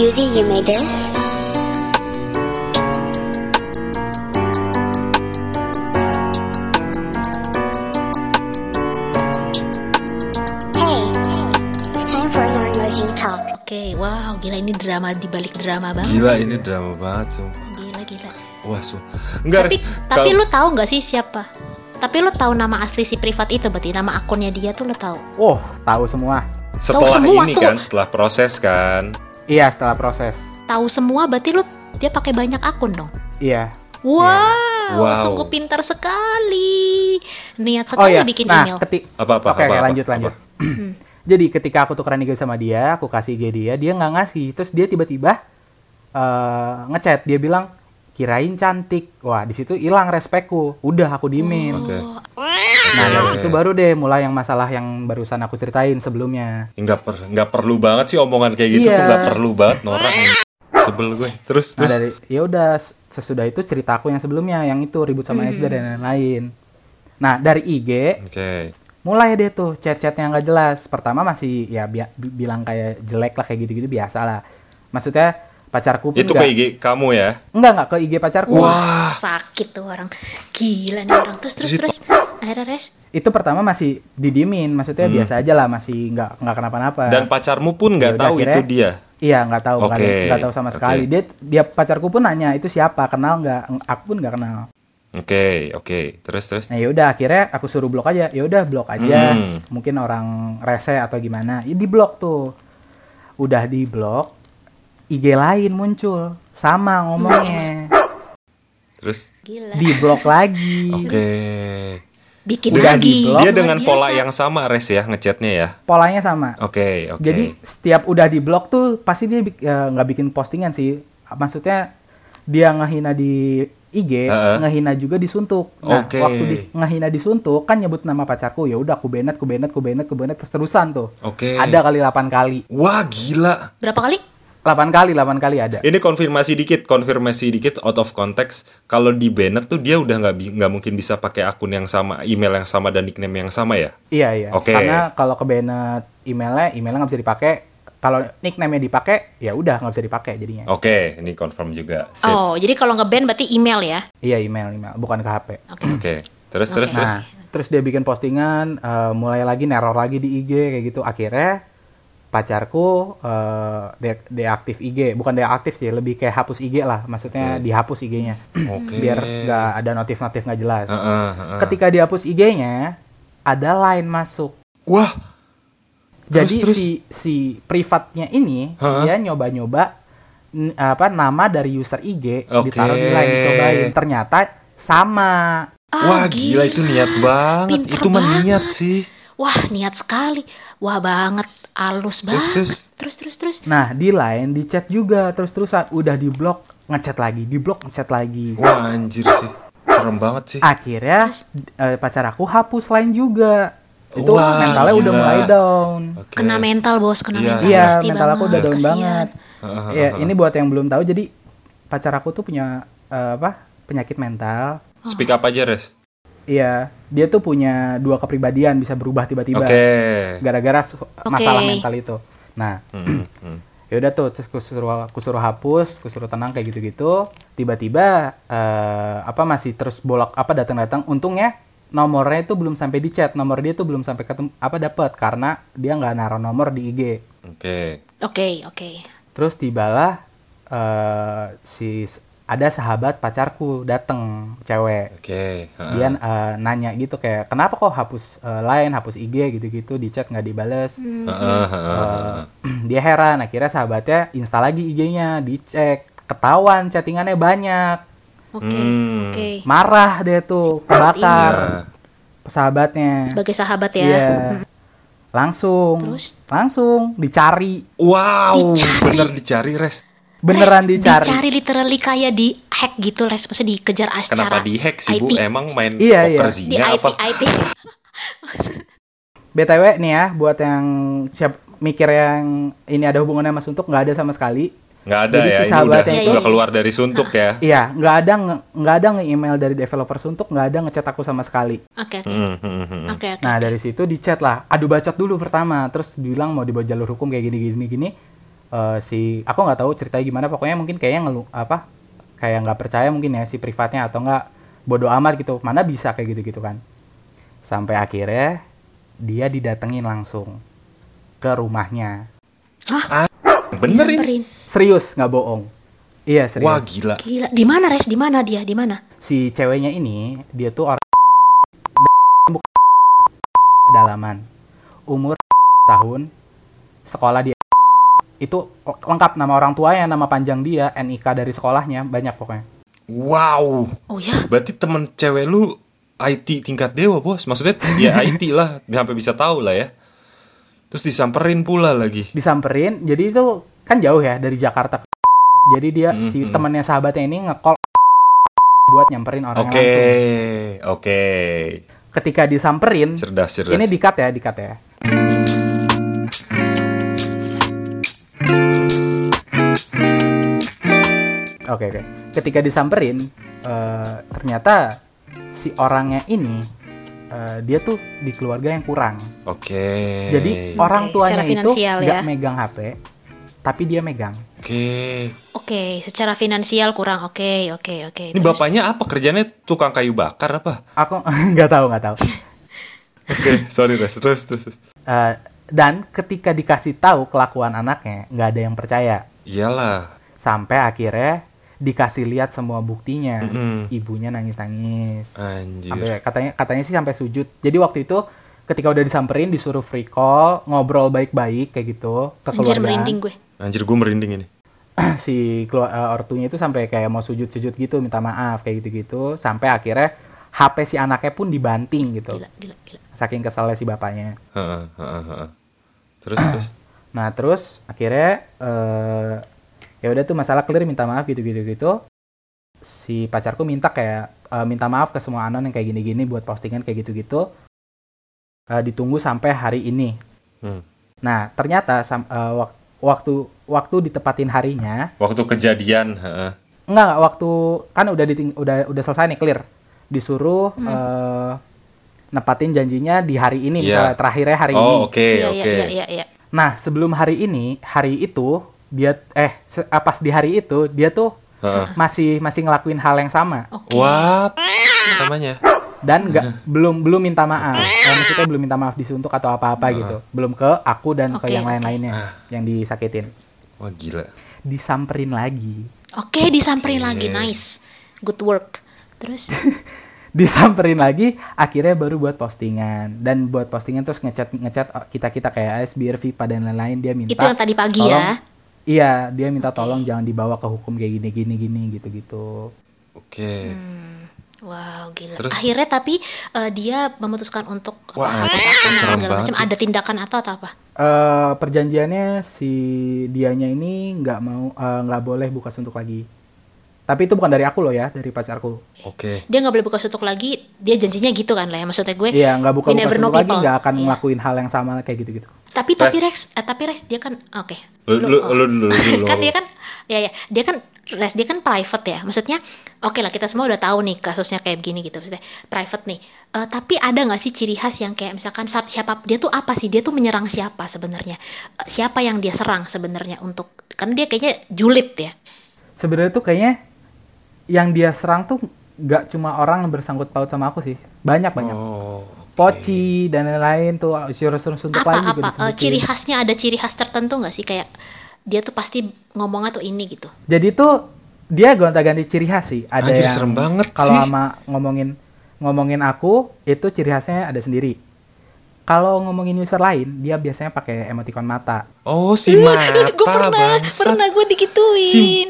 Yuzi, you made this? Hey, it's time for more emoji talk. Oke, wow, gila ini drama di balik drama banget. Gila ini drama banget sumpah. Gila, gila. Wah, su. Enggak, Tapi Res. tapi lu tahu nggak sih siapa? Tapi lu tahu nama asli si privat itu berarti nama akunnya dia tuh lu tahu. Oh, tahu semua. setelah semua ini tuh. kan, setelah proses kan. Iya, setelah proses. Tahu semua berarti lu dia pakai banyak akun dong. Iya. Wow, Wow. sungguh pintar sekali. Niat Oh sekali iya. bikin nah, email. ketik Apa apa Oke, apa, oke, apa, lanjut apa? lanjut. Jadi ketika aku tukeran IG sama dia, aku kasih IG dia, dia nggak ngasih. Terus dia tiba-tiba eh, ngechat, dia bilang kirain cantik. Wah, di situ hilang respekku. Udah aku diemin. Oke. Nah, dari Oke. situ baru deh mulai yang masalah yang barusan aku ceritain sebelumnya. Enggak per, enggak perlu banget sih omongan kayak gitu Iya. tuh enggak perlu banget norak. Sebel gue. Terus Nah, terus dari ya udah sesudah itu cerita aku yang sebelumnya, yang itu ribut sama SD dan lain-lain. Nah, dari IG Oke. mulai deh tuh chat-chat yang nggak jelas. Pertama masih ya bi- bilang kayak jelek lah kayak gitu-gitu biasa lah. Maksudnya pacarku pun Itu nggak- ke IG kamu ya? Enggak, enggak ke IG pacarku. Wah. Sakit tuh orang. Gila nih orang. Terus terus Terus. Akhirnya res. Itu pertama masih didiemin, maksudnya biasa aja lah, masih enggak enggak kenapa-napa. Hmm. Dan pacarmu pun nggak udah, tahu akhirnya- itu dia. Iya, enggak tahu, nggak Oke, nggak tahu sama sekali. Dia dia pacarku pun nanya, "Itu siapa? Kenal nggak?" Aku pun nggak kenal. Oke, oke. Terus terus. Nah, ya udah akhirnya aku suruh blok aja. Ya udah blok aja. Hmm. Mungkin orang rese atau gimana. Ya di blok tuh. Udah di blok, IG lain muncul. Sama ngomongnya. Terus. Gila. di blok lagi. Oke. Bikin Udah lagi. di-block. Dia Luar dengan biasa. pola yang sama res ya ngechatnya ya. Polanya sama. Oke, oke. Jadi setiap udah di blok tuh pasti dia ya, nggak bikin postingan sih. Maksudnya dia ngehina di IG, Heeh. ngehina juga disuntuk. Nah, Oke. waktu di, ngehina disuntuk kan nyebut nama pacarku, ya udah aku benet, aku benet, aku benet, aku benet terus terusan tuh. Oke. Ada kali 8 kali. Wah, gila. Berapa kali? 8 kali, 8 kali ada. Ini konfirmasi dikit, konfirmasi dikit out of context. Kalau di Bennett tuh dia udah nggak nggak mungkin bisa pakai akun yang sama, email yang sama dan nickname yang sama ya? Iya, iya. Oke. Karena kalau ke Bennett emailnya, emailnya nggak bisa dipakai. Kalau nickname-nya dipakai, ya udah nggak bisa dipakai jadinya. Oke, ini confirm juga. Sip. Oh, jadi kalau nge-ban berarti email ya. Iya, email, email, bukan ke HP. Oke. Terus terus terus. Nah, terus dia bikin postingan, eh, mulai lagi neror lagi di IG kayak gitu. Akhirnya pacarku eh, de- deaktif IG, bukan deaktif sih, lebih kayak hapus IG lah. Maksudnya Oke. dihapus IG-nya, Oke. biar nggak ada notif-notif nggak jelas. Heeh, heeh. Ketika dihapus IG-nya, ada line masuk. Wah, Jadi Terus, terus? si si privatnya ini Heeh. dia nyoba-nyoba apa nama dari user IG Oke. ditaruh di line cobain. Ternyata sama. Ah, wah gila itu niat banget. Pinter itu mah banget. niat sih. Wah, niat sekali. Wah, banget. Alus Terus, banget. terus. Terus, terus, terus. Nah, di line, di chat juga terus-terusan. Udah di blok, ngechat lagi, di blok, ngechat lagi. Wah anjir sih. Serem banget sih. Akhirnya eh, pacar aku hapus line juga. Itu Wah, mentalnya udah gila. mulai down. Oke. Kena mental, Bos. Kena Iya. mental. Iya, mental aku udah down Kasian. banget. Heeh, Ya, ini buat yang belum tahu jadi pacar aku tuh punya eh, apa? penyakit mental. Speak up aja, Res. Iya, dia tuh punya dua kepribadian bisa berubah tiba-tiba Oke. gara-gara su- masalah mental itu. Nah, Hmm, hmm. ya udah tuh terus aku suruh aku suruh hapus, aku suruh tenang kayak gitu-gitu. Tiba-tiba eh, apa masih terus bolak apa datang-datang. Untungnya nomornya itu belum sampai di chat, nomor dia tuh belum sampai ketemu apa dapat karena dia nggak naruh nomor di IG. Oke. Oke, oke. Terus tibalah eh, si ada sahabat pacarku dateng cewek Oke. heeh. dia eh, nanya gitu kayak kenapa kok hapus eh, line hapus IG gitu-gitu di chat nggak dibales Heeh, heeh, heeh. dia heran akhirnya sahabatnya install lagi IG-nya dicek ketahuan chattingannya banyak Oke, Hmm. oke. marah dia tuh kebakar Iya. sahabatnya Sebagai sahabat ya. Iya. langsung Terus? langsung dicari Wow, Dicari. bener dicari, Res. Beneran Res, dicari Dicari literally kayak di hack gitu, Les. Maksudnya dikejar secara Kenapa dihack sih, Bu? IT. Emang main Iya, poker iya. Di zinga IT, apa? IT. btw nih ya buat yang siap mikir yang ini ada hubungannya sama suntuk nggak ada sama sekali Nggak ada Jadi ya, si ini sahabatnya udah, itu- udah keluar dari suntuk ya. Iya, nggak ada nggak ada nge-email dari developer suntuk, nggak ada ngechat aku sama sekali. Oke, oke. Hmm, hmm, hmm. Oke, oke. Nah dari situ di chat lah, adu bacot dulu pertama, terus bilang mau dibawa jalur hukum kayak gini gini gini. Eh, si aku nggak tahu ceritanya gimana pokoknya mungkin kayaknya ngelu apa kayak nggak percaya mungkin ya si privatnya atau nggak bodoh amat gitu mana bisa kayak gitu gitu kan sampai akhirnya dia didatengin langsung ke rumahnya Bener ini. Serius nggak bohong iya serius Wah gila. Gila. Di mana res? Di mana dia? Di mana? si ceweknya ini dia tuh orang dalaman umur tahun sekolah dia itu lengkap nama orang tuanya nama panjang dia NIK dari sekolahnya banyak pokoknya Wow. Oh ya. Berarti temen cewek lu IT tingkat dewa bos. Maksudnya ya IT lah. Sampai bisa tahu lah ya. Terus disamperin pula lagi. disamperin jadi itu kan jauh ya dari Jakarta ke jadi dia si Mhm. temannya sahabatnya ini ngekol buat nyamperin orang Oke. langsung Oke. ketika disamperin Cerdas cerdas. ini dikat ya dikat ya Oke oke. Ketika disamperin, eh, ternyata si orangnya ini eh, dia tuh di keluarga yang kurang. Oke. Jadi orang tuanya secara itu finansial nggak ya. megang HP, tapi dia megang. Oke. Oke, secara finansial kurang. Oke, oke, oke. Ini Terus? bapaknya apa? Kerjanya tukang kayu bakar apa? Aku nggak tahu nggak tahu. Oke, sorry Res. Terus terus. Eh, dan ketika dikasih tahu kelakuan anaknya, nggak ada yang percaya. Iyalah. Sampai akhirnya dikasih lihat semua buktinya. Mm-mm. Ibunya nangis-nangis. Anjir. Sampai katanya katanya sih sampai sujud. Jadi waktu itu ketika udah disamperin disuruh free call, ngobrol baik-baik kayak gitu ke Anjir keluarga. merinding gue. Anjir gue merinding ini. si kelu- eh, ortunya itu sampai kayak mau sujud-sujud gitu minta maaf kayak gitu-gitu sampai akhirnya HP si anaknya pun dibanting gitu Gila, gila, gila. saking keselnya si bapaknya Heeh, heeh, heeh. Terus terus. nah terus akhirnya eh ya udah tuh masalah clear minta maaf gitu-gitu gitu si pacarku minta kayak eh, minta maaf ke semua anon yang kayak gini-gini buat postingan kayak gitu-gitu Eh, ditunggu sampai hari ini Hmm. nah ternyata sam- eh, wak- waktu waktu ditepatin harinya Waktu kejadian, heeh. Enggak, enggak, waktu kan udah diting, udah udah selesai nih clear. Disuruh Hmm. eh, nepatin janjinya di hari ini Iya. misalnya terakhirnya hari ini. Oh, oke, Iya, oke. iya, iya, iya, iya. Nah, sebelum hari ini, hari itu dia eh ah, pas di hari itu dia tuh Heeh. masih masih ngelakuin hal yang sama Oke. What? Namanya? dan nggak belum belum minta maaf. Eh, maksudnya belum minta maaf disuntuk atau apa-apa gitu. Belum ke aku dan ke Oke, yang lain-lainnya yang disakitin. Wah gila. Disamperin lagi. Oke, disamperin Oke. lagi. Nice. Good work. Terus disamperin lagi akhirnya baru buat postingan dan buat postingan terus ngechat ngechat kita kita kayak ASBR Vipa dan lain-lain dia minta itu yang tadi pagi tolong- ya. Iya dia minta tolong jangan dibawa ke hukum kayak gini gini gini gitu gitu Oke. Hmm. Wow, gila. Terus? Akhirnya tapi eh, dia memutuskan untuk Wah, apa, serem macam ada tindakan atau atau apa? Eh perjanjiannya si dianya ini nggak mau eh, nggak boleh buka suntuk lagi tapi itu bukan dari aku loh ya dari pacarku Oke. Dia nggak boleh buka tutup lagi. Dia janjinya gitu kan lah ya. Maksudnya gue. iya nggak buka buka suntuk lagi nggak akan Iya. ngelakuin hal yang sama kayak gitu gitu Tapi tapi Rex, eh, tapi Rex dia kan oke. Lu lu oh. lu dulu lu dulu. kan dia kan ya ya dia kan Rex dia kan private ya maksudnya oke lah kita semua udah tahu nih kasusnya kayak begini gitu maksudnya private nih Eh, tapi ada nggak sih ciri khas yang kayak misalkan sa- siapa dia tuh apa sih dia tuh menyerang siapa sebenarnya Eh, siapa yang dia serang sebenarnya untuk karena dia kayaknya julid ya sebenarnya tuh kayaknya yang dia serang tuh nggak cuma orang yang bersangkut paut sama aku sih banyak banyak Oh. poci dan lain-lain tuh suruh-suruh suntuk apa lagi juga apa eh, ciri khasnya ada ciri khas tertentu nggak sih kayak dia tuh pasti ngomongnya tuh ini gitu Jadi tuh dia gonta-ganti ciri khas sih. Ada Anjir, yang serem banget kalau sama ngomongin ngomongin aku itu ciri khasnya ada sendiri. Kalau ngomongin user lain, dia biasanya pakai emoticon mata. Oh si mata gue pernah bangsat. pernah gue digituin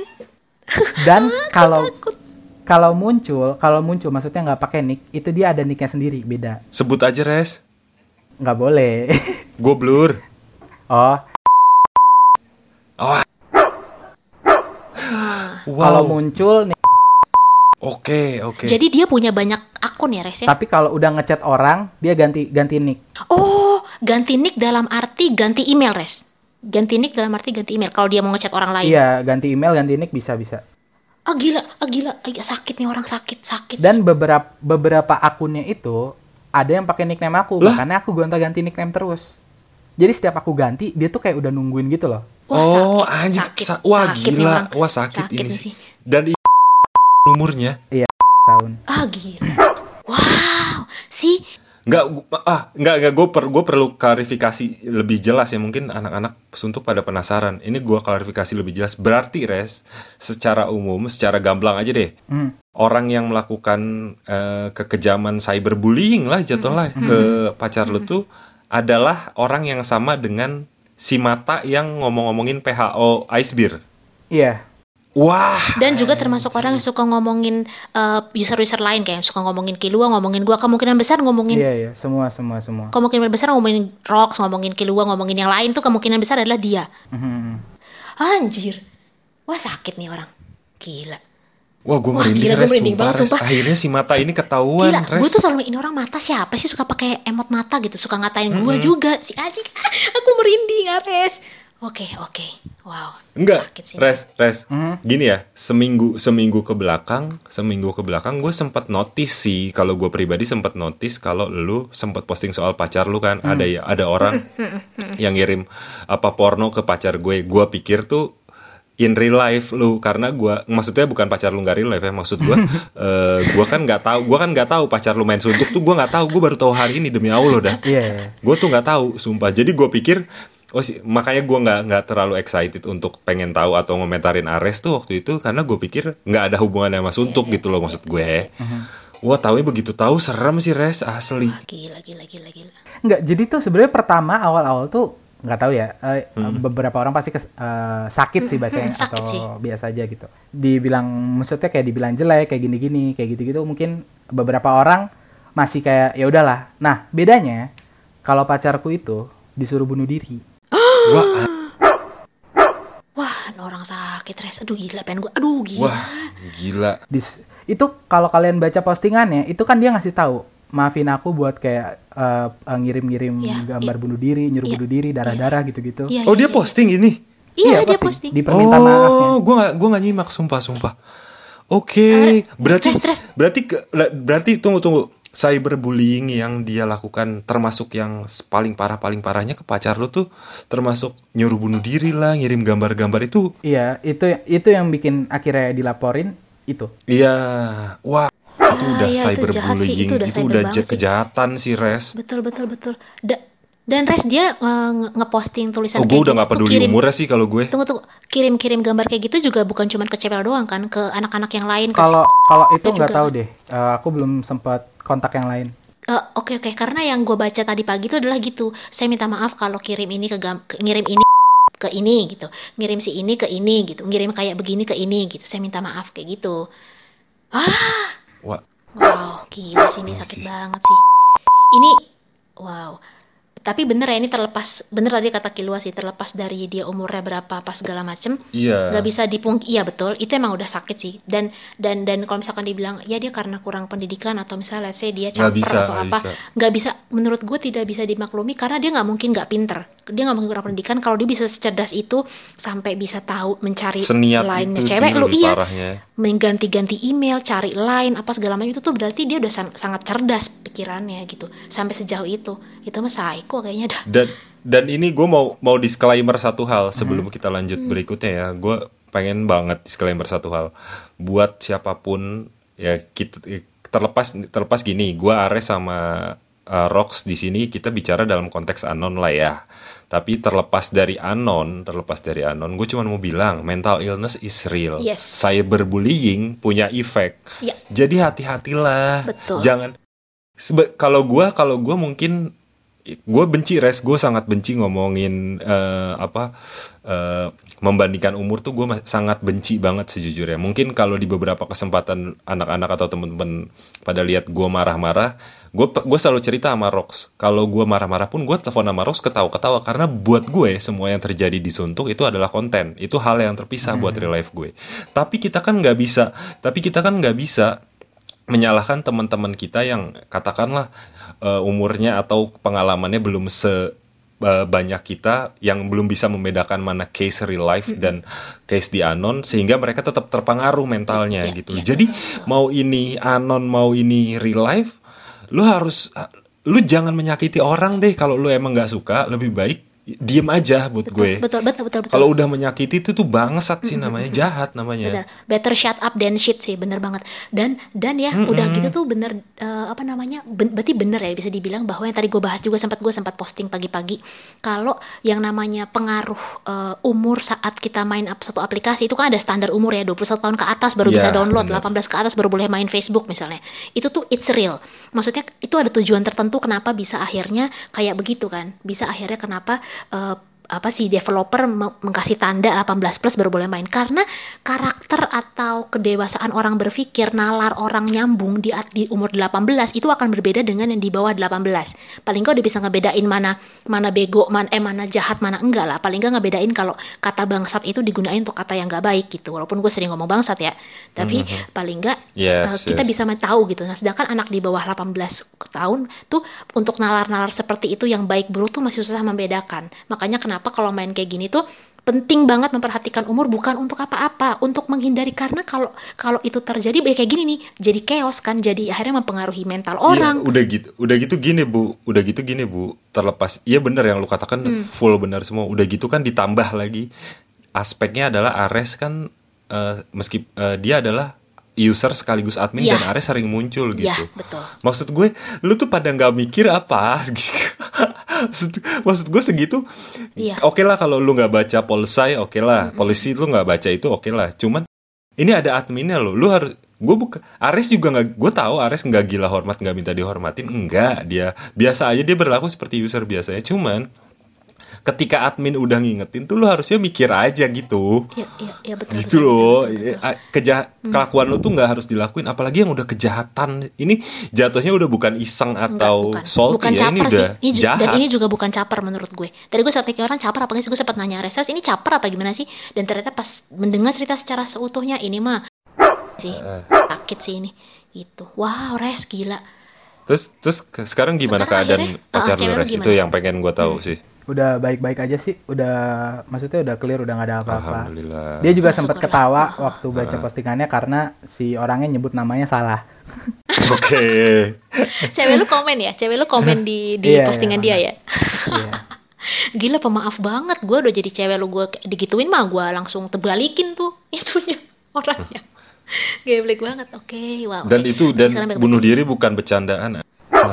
Dan kalau kalau muncul, kalau muncul maksudnya nggak pakai nick, itu dia ada nicknya sendiri, beda. Sebut aja res. Nggak boleh. Gue blur. oh, Oh. kalau Wow. muncul nick, Oke oke. jadi dia punya banyak akun ya Res ya tapi kalau udah ngechat orang, dia ganti ganti nick. Oh, ganti nick dalam arti ganti email, Res. Ganti nick dalam arti ganti email. Kalau dia mau ngechat orang lain. Iya, ganti email, ganti nick bisa bisa. Ah gila, ah gila, ah, iya, sakit nih orang sakit, sakit. Dan beberapa beberapa akunnya itu ada yang pakai nickname aku, Lah? makanya aku gonta-ganti nickname terus. Jadi setiap aku ganti, dia tuh kayak udah nungguin gitu loh. oh sakit, anjing sakit, sa- wah sakit gila orang. wah sakit, Sakit ini sih sih. dan i- umurnya tahun Ah gila. Wow, sih nggak gu- ah nggak nggak gue per gue perlu klarifikasi lebih jelas ya mungkin anak-anak suntuk pada penasaran. Ini gue klarifikasi lebih jelas. Berarti res secara umum secara gamblang aja deh. Hmm. orang yang melakukan eh, kekejaman cyberbullying lah jatuhnya ke pacar lu tuh adalah orang yang sama dengan si mata yang ngomong-ngomongin PHO Ice Beer. iya Wah, dan juga termasuk orang yang suka ngomongin eh, user-user lain kayak suka ngomongin Kilua, ngomongin gua kemungkinan besar ngomongin iya iya semua semua semua kemungkinan besar ngomongin Rox, ngomongin Kilua, ngomongin yang lain tuh kemungkinan besar adalah dia. Mhm. Anjir. Wah sakit nih orang. Gila. wah gue Wah, merinding gila, res, merinding sumpah, banget, res. sumpah. Akhirnya si mata ini ketahuan, Gila, res. gue tuh selalu ini orang mata siapa sih suka pakai emot mata gitu, suka ngatain gue juga si Ajik. Aku merinding, Ares. Oke, oke. Wow. Enggak, res, res. Mhm. Gini ya, seminggu seminggu ke belakang, seminggu ke belakang gue sempat notice sih, kalau gue pribadi sempat notice kalau lu sempat posting soal pacar lu kan, ada ya, ada orang yang ngirim apa porno ke pacar gue. Gue pikir tuh in real life lu karena gua maksudnya bukan pacar lu nggak real life ya maksud gua eh gua kan nggak tahu gua kan nggak tahu pacar lu main suntuk tuh gua nggak tahu gua baru tahu hari ini demi Allah dah iya iya. gue tuh nggak tahu sumpah jadi gue pikir oh sih makanya gue nggak nggak terlalu excited untuk pengen tahu atau ngomentarin Ares tuh waktu itu karena gue pikir nggak ada hubungannya sama suntuk gitu loh maksud gue wah tahu begitu tahu serem sih res asli Gila, gila, gila, gila. Enggak, jadi tuh sebenarnya pertama awal-awal tuh nggak tahu ya. eh, Beberapa orang pasti kes- eh, sakit sih bacanya mm, sakit atau sih. biasa aja gitu. Dibilang maksudnya kayak dibilang jelek kayak gini-gini kayak gitu-gitu mungkin beberapa orang masih kayak ya udahlah. Nah bedanya kalau pacarku itu disuruh bunuh diri. Wah Wah, orang sakit, Res. Aduh, gila, pengen gue. Aduh, gila. wah gila Dis- itu kalau kalian baca postingannya itu kan dia ngasih tahu maafin aku buat kayak eh, eh, ngirim-ngirim Iya, gambar iya. bunuh diri, nyuruh Iya, bunuh diri, darah-darah gitu-gitu. Iya, oh iya, dia iya. posting ini Iya, dia posting. Di permintaan maafnya. oh gue nggak gue nggak nyimak sumpah sumpah oke berarti stres. berarti ke- berarti tunggu tunggu cyberbullying yang dia lakukan termasuk yang paling parah paling parahnya ke pacar lu tuh termasuk nyuruh bunuh diri lah ngirim gambar-gambar itu Iya, itu itu yang bikin akhirnya dilaporin itu. iya wah itu udah iya, cyberbullying itu udah itu cyber udah je- sih. kejahatan sih res Betul, betul, betul. Da- dan Res dia nge- ngeposting tulisan oh gue kayak udah gitu nggak tuh peduli kirim- umurnya sih kalau gue Tunggu tunggu, kirim-kirim gambar kayak gitu juga bukan cuma ke cewek doang kan, ke anak-anak yang lain. ke Kalau kalau itu nggak tahu deh. Eh, aku belum sempat kontak yang lain. Eh, Oke oke, karena yang gue baca tadi pagi itu adalah gitu. Saya minta maaf kalau kirim ini ke, gam- ke- ngirim ini ke ini gitu, ngirim si ini ke ini gitu, ngirim kayak begini ke ini gitu. Saya minta maaf kayak gitu. Ah, wah wow, gila sih ini sakit banget sih. Ini, wow. Tapi bener ya ini terlepas, bener tadi kata Kilua sih terlepas dari dia umurnya berapa apa segala macem. iya. nggak bisa dipung iya betul itu emang udah sakit sih. Dan dan dan kalau misalkan dibilang ya dia karena kurang pendidikan atau misalnya let's say dia caper bisa, atau nggak apa bisa. nggak bisa menurut gue tidak bisa dimaklumi karena dia nggak mungkin nggak pinter. Dia nggak mungkin kurang pendidikan kalau dia bisa secerdas itu sampai bisa tahu mencari seniat lainnya. cewek lu iya parahnya. mengganti-ganti email cari line apa segala macam itu tuh berarti dia udah san- sangat cerdas pikirannya gitu sampai sejauh itu. Itu mah psycho kayaknya dah dan dan ini gue mau mau disclaimer satu hal sebelum Hmm. kita lanjut berikutnya ya gue pengen banget disclaimer satu hal buat siapa pun ya kita terlepas terlepas gini gue Ares sama uh, Rox di sini kita bicara dalam konteks anon lah ya tapi terlepas dari anon terlepas dari anon gue cuma mau bilang mental illness is real Yes. cyberbullying punya efek Ya. jadi hati-hatilah Betul. jangan Sebe- kalau gua kalau gua mungkin gue benci res. Gue sangat benci ngomongin eh, apa eh, membandingkan umur tuh gue sangat benci banget sejujurnya. Mungkin kalau di beberapa kesempatan anak-anak atau temen-temen pada lihat gue marah-marah gue gue selalu cerita sama Rox. Kalau gue marah-marah pun gue telepon sama Rox ketawa-ketawa karena buat gue semua yang terjadi di Suntuk itu adalah konten. Itu hal yang terpisah buat real life gue. Tapi kita kan nggak bisa tapi kita kan nggak bisa menyalahkan teman-teman kita yang katakanlah uh, umurnya atau pengalamannya belum se uh, banyak kita yang belum bisa membedakan mana case real life dan case di anon sehingga mereka tetap terpengaruh mentalnya Iya, gitu. iya. Jadi mau ini anon mau ini real life, lu harus lu jangan menyakiti orang deh kalau lu emang nggak suka, lebih baik diem aja buat gue betul betul betul betul kalau udah menyakiti itu tuh bangsat sih namanya jahat namanya Bener. Better shut up than shit sih, bener banget. Dan dan ya udah gitu tuh bener eh, apa namanya? ben- berarti bener ya bisa dibilang bahwa yang tadi gue bahas juga sempat gue sempat posting pagi-pagi kalau yang namanya pengaruh eh, umur saat kita main up satu aplikasi itu kan ada standar umur ya 21 tahun ke atas baru bisa Iya, download, bener. 18 ke atas baru boleh main Facebook misalnya. Itu tuh it's real. Maksudnya itu ada tujuan tertentu kenapa bisa akhirnya kayak begitu kan? Bisa akhirnya kenapa eh, apa sih developer me- mengkasih tanda 18 plus baru boleh main. Karena karakter atau kedewasaan orang berpikir nalar orang nyambung di, di umur 18 itu akan berbeda dengan yang di bawah 18 paling nggak udah bisa ngebedain mana mana bego man, eh mana jahat mana enggak lah. Paling nggak ngebedain kalau kata bangsat itu digunain untuk kata yang nggak baik gitu. Walaupun gue sering ngomong bangsat ya. Tapi paling nggak Yes, eh, kita yes. bisa tahu gitu. Nah sedangkan anak di bawah 18 tahun tuh untuk nalar-nalar seperti itu yang baik buruk tuh masih susah membedakan. Makanya kenapa kalau main kayak gini tuh penting banget memperhatikan umur bukan untuk apa-apa untuk menghindari. Karena kalau kalau itu terjadi ya kayak gini nih jadi chaos kan jadi akhirnya mempengaruhi mental Iya, orang. udah gitu, udah gitu gini bu, udah gitu gini bu, terlepas, iya bener yang lu katakan Hmm. full benar semua, udah gitu kan ditambah lagi aspeknya adalah Ares kan eh, meski eh, dia adalah user sekaligus admin Iya. dan Ares sering muncul gitu. Iya, betul. Maksud gue, lu tuh pada nggak mikir apa? maksud, maksud gue segitu, Iya. oke lah kalau lu nggak baca polisi, oke lah, polisi lu nggak baca itu oke lah. Cuman ini ada adminnya lo, lu harus gue buka Ares juga nggak gue tahu Ares nggak gila hormat nggak minta dihormatin enggak dia biasa aja dia berlaku seperti user biasanya cuman ketika admin udah ngingetin tuh lu harusnya mikir aja gitu Iya, iya, iya betul. gitu betul, loh betul, betul. Eh, kejahat kelakuan lu tuh nggak harus dilakuin apalagi yang udah kejahatan ini jatuhnya udah bukan iseng atau Enggak, bukan. salty bukan ya ini caper udah sih. Ini jahat Dan ini juga bukan caper menurut gue. Tadi gue sempat mikir orang caper apa sih? Gue sempat nanya Resas ini caper apa gimana sih? Dan ternyata pas mendengar cerita secara seutuhnya ini mah sih sakit sih ini. Gitu. Wow, Res gila. terus terus ke- sekarang gimana Sekarang keadaan akhirnya, pacar ah, lu Res itu gimana? Hmm. yang pengen gue tahu sih Udah baik-baik aja sih, udah maksudnya udah clear, udah nggak ada apa-apa. alhamdulillah Dia juga sempat ketawa waktu baca postingannya karena si orangnya nyebut namanya salah. oke Cewek lu komen ya? Cewek lu komen di di Iya, postingan iya, dia ya? Iya. Gila pemaaf banget. Gue udah jadi cewek lu gue digituin mah gue langsung terbalikin tuh itunya orangnya. Geblek banget. Oke, wow. dan itu dan bunuh diri bukan bercandaan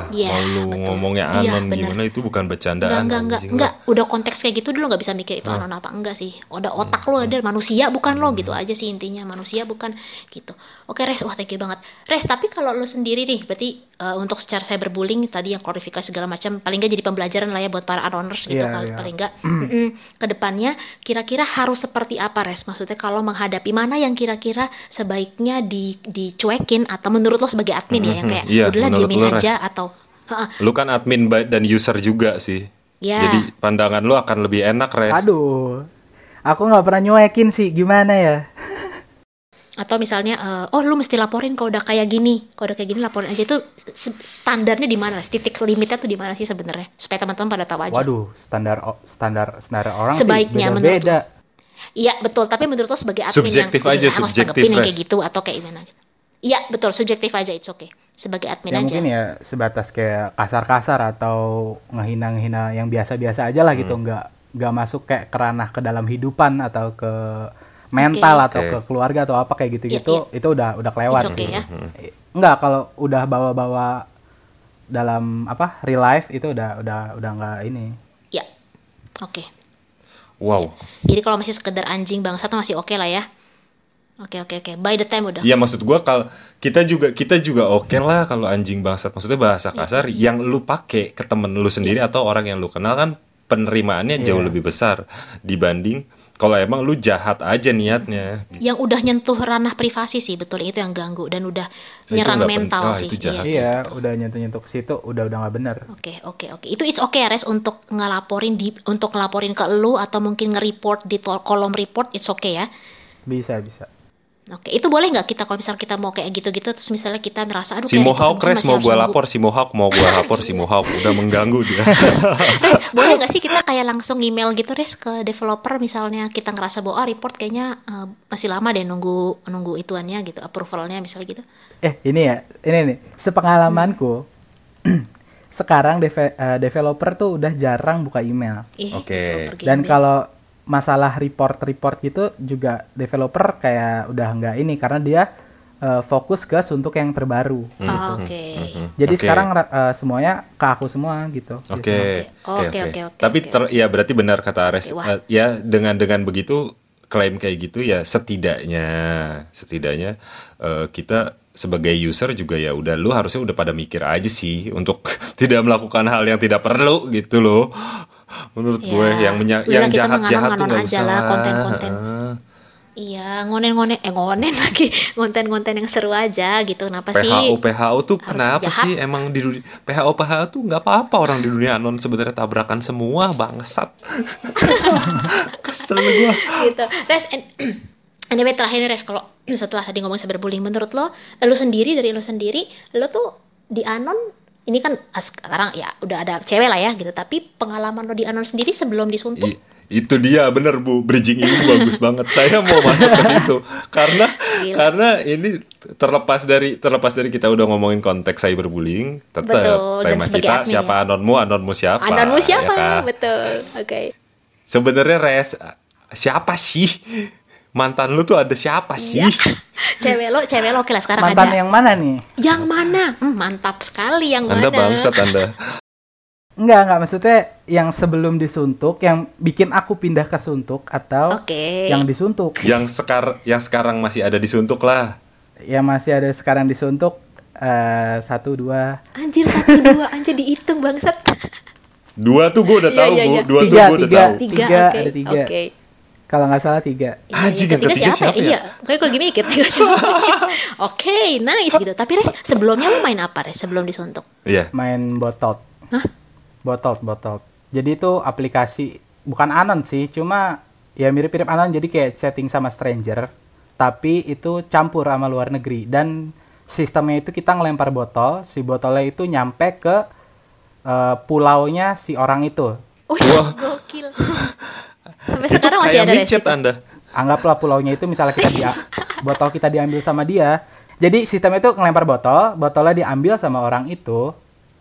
Iya, mau lu betul. ngomongnya Iya, anon bener. gimana itu bukan Enggak, bercandaan enggak, enggak, enggak. lah. Udah konteks kayak gitu dulu nggak bisa mikir itu anon apa enggak sih. Udah otak lo ada manusia bukan lo gitu aja sih intinya manusia bukan gitu. Oke Res, wah thank you banget. Res, tapi kalau lo sendiri nih, berarti eh, untuk secara cyberbullying tadi yang klarifikasi segala macam, paling nggak jadi pembelajaran lah ya buat para anoners gitu Iya, kali- iya. paling nggak. Mm-mm. Ke depannya kira-kira harus seperti apa Res? Maksudnya kalau menghadapi mana yang kira-kira sebaiknya di dicuekin atau menurut lo sebagai admin ya yang kayak iya, udahlah menurut diemin aja. Atau. Lu kan admin dan user juga sih. Ya. Jadi pandangan lu akan lebih enak, Res. Aduh, aku nggak pernah nyuekin sih, gimana ya? atau misalnya eh, oh lu mesti laporin kalau udah kayak gini kalau udah kayak gini laporin aja itu standarnya di mana titik limitnya tuh di mana sih sebenarnya supaya teman-teman pada tahu aja Waduh, standar standar standar orang Sebaiknya sih menurut beda-beda. iya betul tapi menurut lo sebagai admin Subjektif yang aja, "Ah, harus subjektif, yang kayak Res." gitu atau kayak gimana gitu iya betul subjektif aja it's okay sebagai admin Ya aja mungkin ya sebatas kayak kasar-kasar atau ngehina-ngehina yang biasa-biasa aja lah gitu, Hmm. nggak nggak masuk kayak kerana ke dalam hidupan atau ke mental atau Oke. ke keluarga atau apa kayak gitu-gitu, itu udah udah kelewat It's okay sih. ya. Enggak kalau udah bawa-bawa dalam apa real life itu udah udah udah nggak ini. ya oke Wow. jadi kalau masih sekedar anjing bangsa tuh masih oke lah ya oke oke oke by the time udah Iya maksud gua kalau kita juga kita juga oke lah kalau anjing bangsat maksudnya bahasa Iya, kasar yang lu pakai ke temen lu sendiri atau orang yang lu kenal kan penerimaannya jauh Iya. lebih besar dibanding kalau emang lu jahat aja niatnya. yang udah nyentuh ranah privasi sih betul itu yang ganggu dan udah itu nyerang nggak pen- mental ah, sih itu jahat. Iya. Iya, udah nyentuh-nyentuh ke situ udah udah nggak bener. Oke, oke, oke. Itu it's okay Res untuk ngelaporin di untuk ngelaporin ke lu atau mungkin nge-report di to- kolom report it's okay ya. Bisa bisa. Oke, itu boleh nggak kita kalau misal kita mau kayak gitu-gitu terus misalnya kita merasa aduh Si Mohawk masih mau nunggu." lapor, si Mohawk mau gua lapor, si Mohawk udah mengganggu dia. boleh nggak sih kita kayak langsung email gitu Res ke developer misalnya kita ngerasa bahwa ah, report kayaknya eh, masih lama deh nunggu nunggu ituannya gitu approvalnya misalnya gitu. Eh, ini ya, ini nih, sepengalamanku sekarang deve- eh, developer tuh udah jarang buka email. Oke. pergi Dan kalau masalah report-report gitu juga developer kayak udah nggak ini karena dia eh, fokus ke suntuk yang terbaru. Oh, oke. Jadi Oke. sekarang ra- eh, semuanya ke aku semua gitu. Oke, Oke, oke, oke, oke, Tapi ter- ya berarti benar kata Ares. Oke, wah. Eh, ya dengan dengan begitu klaim kayak gitu ya setidaknya setidaknya eh, kita sebagai user juga ya udah lu harusnya udah pada mikir aja sih untuk tidak melakukan hal yang tidak perlu gitu loh. Menurut Ya, gue yang menya- udah yang jahat-jahat tuh nggak usah. lah konten-konten. Iya, ngonen-ngonen, eh ngonen lagi, konten-konten yang seru aja gitu. Kenapa sih? PHO PHO tuh kenapa jahat? sih emang di dunia PHO PHO tuh nggak apa-apa orang di dunia anon sebenarnya tabrakan semua bangsat. Kesel gue. gitu. Res, and- anyway terakhir nih Res, kalau setelah tadi ngomong cyberbullying, menurut lo, lo sendiri dari lo sendiri, lo tuh di anon ini kan ah, sekarang ya udah ada cewek lah ya gitu, tapi pengalaman lo di anon sendiri sebelum disuntuk, I- itu dia bener bu bridging ini bagus banget saya mau masuk ke situ karena Gila. karena ini terlepas dari terlepas dari kita udah ngomongin konteks cyberbullying tetap tema kita admin siapa ya. anonmu anonmu siapa anonmu ya siapa? kan? Betul, oke. sebenarnya res siapa sih mantan lu tuh ada siapa sih Cewek lo, cewek lo oke lah sekarang Mantan ada. yang mana nih? Yang mana? Hmm, mantap sekali yang anda mana? bangsat anda Enggak, enggak maksudnya yang sebelum disuntuk, yang bikin aku pindah ke suntuk atau Oke. yang disuntuk. yang sekar yang sekarang masih ada disuntuk lah Yang masih ada sekarang disuntuk eh, satu dua Anjir satu dua, anjir dihitung bangsat. dua tuh gue udah Iya, tahu iya, bu iya. dua tuh gue udah tiga. tahu Tiga, Tiga, oke. ada tiga. Oke. Kalau nggak salah tiga. Iya, Anjing, iya, yang ketiga siapa ya? Iya, kayak kalau gini mikir. Oke, nice gitu. Tapi Res, sebelumnya lu main apa Res sebelum disuntuk? iya Main botot. Hah? Botot, botot. Jadi itu aplikasi bukan anon sih, cuma ya mirip-mirip anon jadi kayak chatting sama stranger, tapi itu campur sama luar negeri dan sistemnya itu kita ngelempar botol, si botolnya itu nyampe ke eh, pulaunya si orang itu. Wih, Wah. gokil. Sampai itu sekarang masih ada micet anda. Anggaplah pulaunya itu misalnya kita dia botol kita diambil sama dia. Jadi sistem itu ngelempar botol botolnya diambil sama orang itu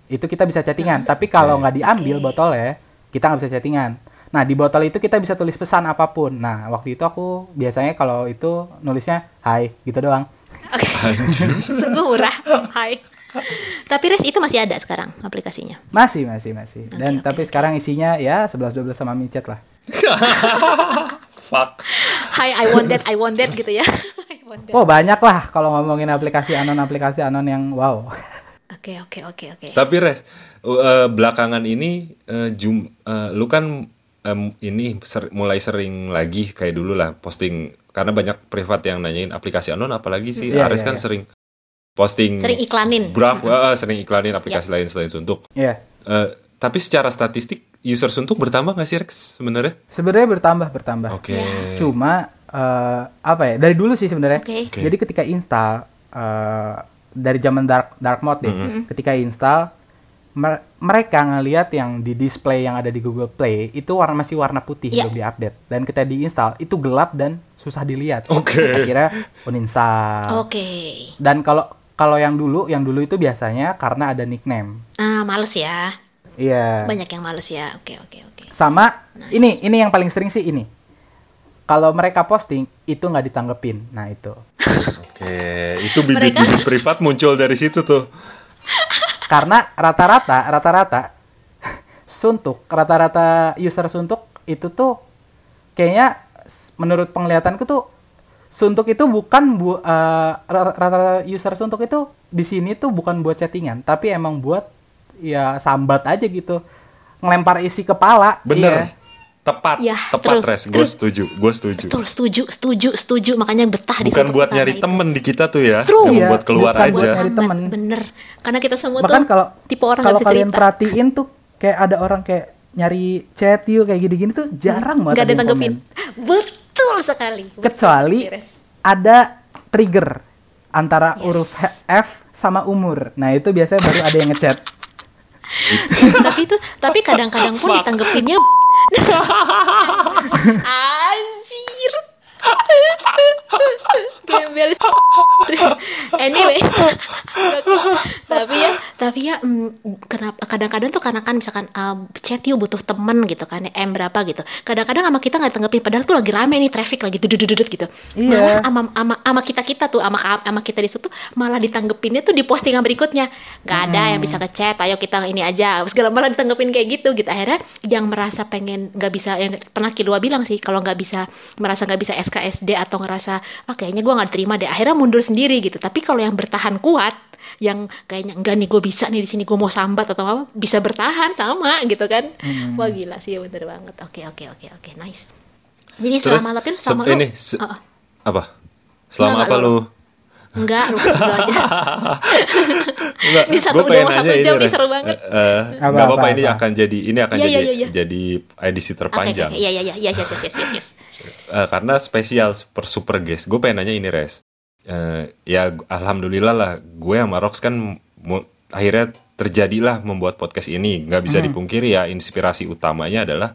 itu kita bisa chattingan. Tapi kalau nggak diambil botolnya kita nggak bisa chattingan. Nah di botol itu kita bisa tulis pesan apa pun. Nah waktu itu aku biasanya kalau itu nulisnya hai gitu doang. Oke. Sungguh murah. Hai. Tapi Res itu masih ada sekarang aplikasinya. masih masih masih. Dan Oke, oke, tapi sekarang isinya ya 11 12 sama micet lah fuck Hai, I want that, I want that gitu ya. I want that. oh banyak lah kalau ngomongin aplikasi anon aplikasi anon yang wow Oke, oke, oke, oke. Tapi res uh, belakangan ini uh, jum, uh, lu kan em, ini ser- mulai sering lagi kayak dulu lah posting karena banyak privat yang nanyain aplikasi anon apalagi sih Iya, Ares iya, kan iya. sering posting Sering iklanin. brak uh, sering iklanin aplikasi lain selain suntuk. ya Uh, tapi secara statistik user suntuk bertambah nggak sih Rex sebenarnya? sebenarnya bertambah bertambah Oke. Cuma eh, apa ya? Dari dulu sih sebenarnya. Oke. Oke. Jadi ketika install eh, dari zaman dark dark mode deh, ketika install mer- mereka ngelihat yang di display yang ada di Google Play itu warna masih warna putih Iya. belum diupdate dan kita diinstal itu gelap dan susah dilihat. Oke. Terus Akhirnya uninstall. Oke. Dan kalau kalau yang dulu, yang dulu itu biasanya karena ada nickname. Ah, males ya. Iya. Banyak yang males ya. Oke, oke, oke. Sama ini ini yang paling sering sih ini. Kalau mereka posting itu nggak ditanggepin. Nah itu. Oke, itu bibit-bibit privat muncul dari situ tuh. Karena rata-rata rata-rata suntuk, rata-rata user suntuk itu tuh kayaknya menurut penglihatanku tuh suntuk itu bukan bu ra- rata-rata user suntuk itu di sini tuh bukan buat chattingan, tapi emang buat ya sambat aja gitu. Ngelempar isi kepala. Bener. Iya. Tepat, Iya, tepat true, res. Gue setuju, gue setuju. Betul, setuju, setuju, setuju. Makanya betah di Bukan situ buat nyari itu. temen di kita tuh ya, True. yang Iya, buat keluar bukan buat aja. nyari Sambat, temen. Bener. Karena kita semua Bahkan tuh kalau tipe orang kalau kalian cerita. perhatiin tuh kayak ada orang kayak nyari chat yuk kayak gini-gini tuh jarang banget Nggak ada yang tanggepin. Betul sekali. Betul kecuali ada trigger antara Yes. huruf F sama umur. Nah, itu biasanya baru ada yang ngechat. Tapi itu tapi kadang-kadang pun ditanggepinnya anjir gembel anyway. Tapi ya tapi ya mm, kenapa kadang-kadang tuh karena kan misalkan uh, chat yuk butuh temen gitu kan M berapa gitu. Kadang-kadang sama kita nggak ditanggepin padahal tuh lagi rame nih traffic lagi dudut-dudut gitu. Iya. malah sama ama ama kita kita tuh ama ama kita di situ malah ditanggepinnya tuh di postingan berikutnya. Nggak ada yang bisa ngechat ayo kita ini aja segala malah ditanggepin kayak gitu gitu. Akhirnya yang merasa pengen nggak bisa yang pernah Kilua bilang sih kalau nggak bisa merasa nggak bisa SKSD atau ngerasa ah kayaknya gua nggak terima deh akhirnya mundur sendiri gitu tapi kalau yang bertahan kuat yang kayaknya enggak nih gue bisa nih di sini gue mau sambat atau apa bisa bertahan sama gitu kan Hmm. wah gila sih bener banget oke oke oke oke nice jadi Terus selama tapi lu se- sama lu ini se- oh. apa? Selama Enggak, apa enggak, lu? enggak lu dulu aja Enggak, Ini satu gua pengen jam, nanya satu ini, jam Res. seru banget. Eh, eh, Apa, nggak apa-apa apa, ini apa? akan jadi ini akan Iya, jadi iya, iya, iya. jadi edisi oke oke terpanjang. oke. iya iya iya iya Eh, karena spesial super super guest. Gue pengen nanya ini res. Eh, ya alhamdulillah lah. Gue sama Rox kan akhirnya terjadilah membuat podcast ini. Nggak bisa dipungkiri ya inspirasi utamanya adalah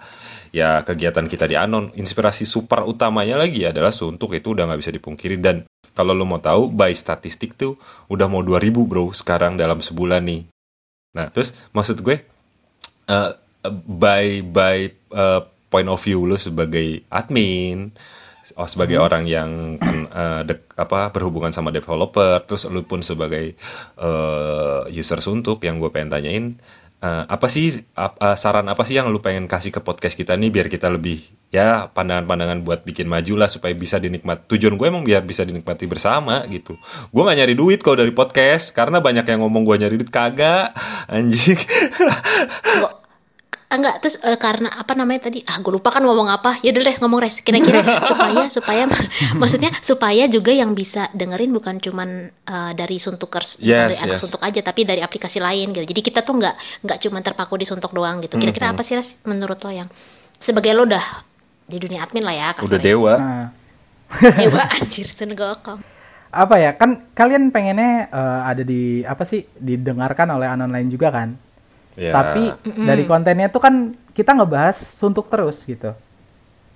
ya kegiatan kita di Anon. Inspirasi super utamanya lagi adalah suntuk itu udah nggak bisa dipungkiri dan kalau lo mau tahu by statistik tuh udah mau 2000 bro sekarang dalam sebulan nih. Nah terus maksud gue eh, by by eh, point of view lu sebagai admin oh sebagai orang yang eh, dek- apa berhubungan sama developer terus lu pun sebagai eh, user suntuk yang gue pengen tanyain eh, apa sih ap- eh, saran apa sih yang lu pengen kasih ke podcast kita nih biar kita lebih ya pandangan-pandangan buat bikin maju lah supaya bisa dinikmati tujuan gue emang biar bisa dinikmati bersama gitu. Gue nggak nyari duit kalau dari podcast karena banyak yang ngomong gue nyari duit kagak anjing Ah, enggak. Terus eh, karena apa namanya tadi? Ah gue lupa kan ngomong apa. Ya udah deh ngomong res. Kira-kira supaya supaya maksudnya supaya juga yang bisa dengerin bukan cuman eh, dari suntukers Yes, dari anak yes. suntuk aja tapi dari aplikasi lain gitu. Jadi kita tuh nggak nggak cuman terpaku di suntuk doang gitu. Mm-hmm. kira-kira apa sih res menurut lo yang sebagai lo udah di dunia admin lah ya udah kasarnya. dewa. Nah, dewa anjir sun gokong apa ya? Kan kalian pengennya eh, ada di apa sih didengarkan oleh anon lain juga kan Ya. tapi dari kontennya tuh kan kita ngebahas suntuk terus gitu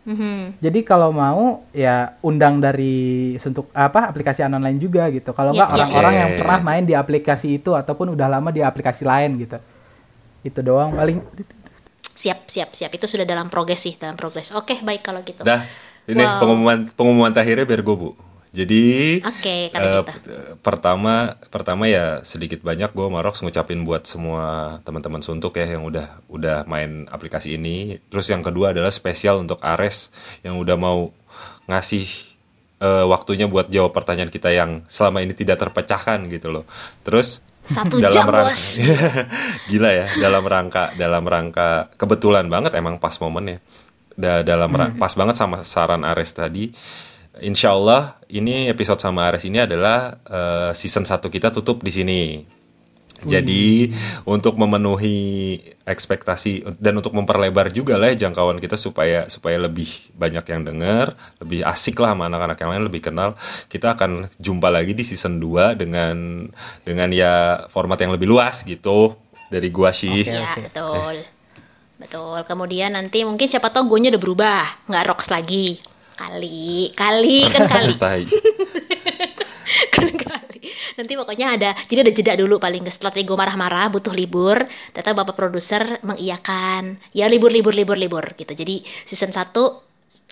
Mhm. jadi kalau mau ya undang dari suntuk apa aplikasi anon lain juga gitu kalau Ya, nggak ya, orang-orang ya. yang pernah main di aplikasi itu ataupun udah lama di aplikasi lain gitu itu doang paling siap siap siap itu sudah dalam progres sih dalam progres oke baik kalau gitu Dah, ini Wow. pengumuman pengumuman terakhirnya biar gue bu. Jadi Oke, kalau eh, gitu. pertama pertama ya sedikit banyak gue Marox ngucapin buat semua teman-teman suntuk ya yang udah udah main aplikasi ini. Terus yang kedua adalah spesial untuk Ares yang udah mau ngasih eh, waktunya buat jawab pertanyaan kita yang selama ini tidak terpecahkan gitu loh. Terus Satu dalam jam, rangka gila ya dalam rangka dalam rangka kebetulan banget emang pas momennya Da- dalam ra- pas banget sama saran Ares tadi Insya Allah ini episode sama Ares ini adalah eh, season 1 kita tutup di sini jadi untuk memenuhi ekspektasi dan untuk memperlebar juga lah ya jangkauan kita supaya supaya lebih banyak yang denger, lebih asik lah sama anak-anak yang lain lebih kenal. Kita akan jumpa lagi di season 2 dengan dengan ya format yang lebih luas gitu dari gua sih. Oke, ya oke. betul betul kemudian nanti mungkin siapa tahu gue udah berubah nggak rocks lagi kali. Kali kan kali. Kan kali. Nanti pokoknya ada jadi ada jeda dulu paling setelah gue marah-marah butuh libur ternyata bapak produser mengiyakan. Ya libur libur libur libur gitu. Jadi season 1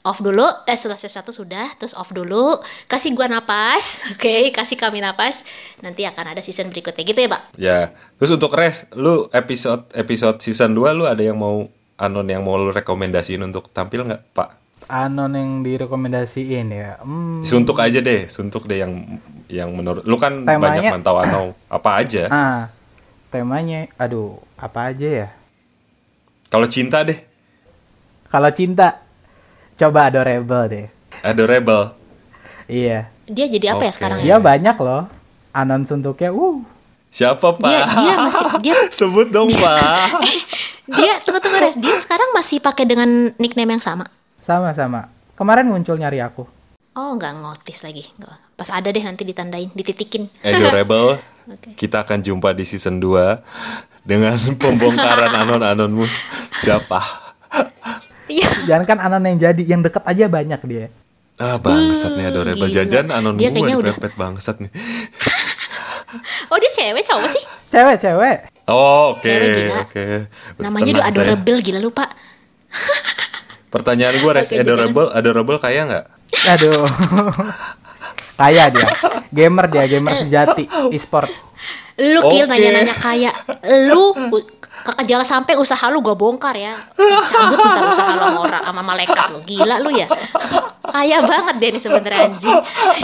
off dulu. Eh setelah season 1 sudah terus off dulu. Kasih gua napas oke? Kasih kami napas. Nanti akan ada season berikutnya. Gitu ya pak? Ya, terus untuk res, lu episode episode season 2 lu ada yang mau anon yang mau lu rekomendasiin untuk tampil nggak, Pak? Anon yang direkomendasiin ya? Hmm, Suntuk aja deh, suntuk deh yang yang menurut lu kan Temanya- banyak mantau atau apa aja. ah temanya aduh apa aja ya? Kalau cinta deh, kalau cinta coba adorable deh. Adorable. iya. Dia jadi apa ya Oke. sekarang? Ya Iya banyak loh. Anon suntuknya uh. Siapa, Pak? dia dia masih dia Sebut dong, Pak. dia tunggu tunggu res. Dia sekarang masih pakai dengan nickname yang sama sama-sama kemarin muncul nyari aku oh nggak ngotis lagi pas ada deh nanti ditandain dititikin Adorable. Oke. Kita akan jumpa di season 2 dengan pembongkaran anon-anonmu. Siapa? iya jangan kan anon yang jadi yang deket aja banyak dia Ah, bangsat nih adorable gila. jajan anon Dia gua kayaknya udah- dipepet bangsat nih. Oh dia cewek cowok sih? Cewek, cewek. Oh, oke, gila. oke. Namanya Tenang udah saya. adorable gila lupa. Pertanyaan gue, Res, Oke, adorable, adorable kaya nggak? Aduh. Kaya dia. Gamer dia, gamer sejati, e-sport. Lu kil Oke. nanya-nanya kayak lu kakak jangan sampai usaha lu gua bongkar ya. Cabut usaha lu sama orang sama malaikat lu. Gila lu ya. Kaya banget dia nih sebenernya anjing.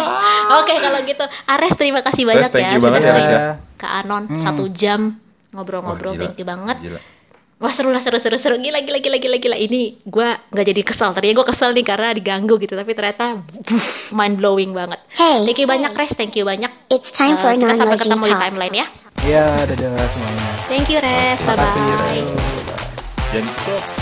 Oke kalau gitu Ares terima kasih banyak thank ya you banget sudah ya, Ares, ya. ke Anon satu jam ngobrol-ngobrol gila. thank you banget. Gila. Wah seru lah seru seru seru gila gila gila gila gila ini gua nggak jadi kesel tadinya gua kesel nih karena diganggu gitu tapi ternyata mind blowing banget. Hey. Thank you banyak Res, thank you banyak. It's time for Eh, kita sampai ketemu di talk. timeline ya. Iya, dadah semuanya. Thank you Res, bye bye. Tutup.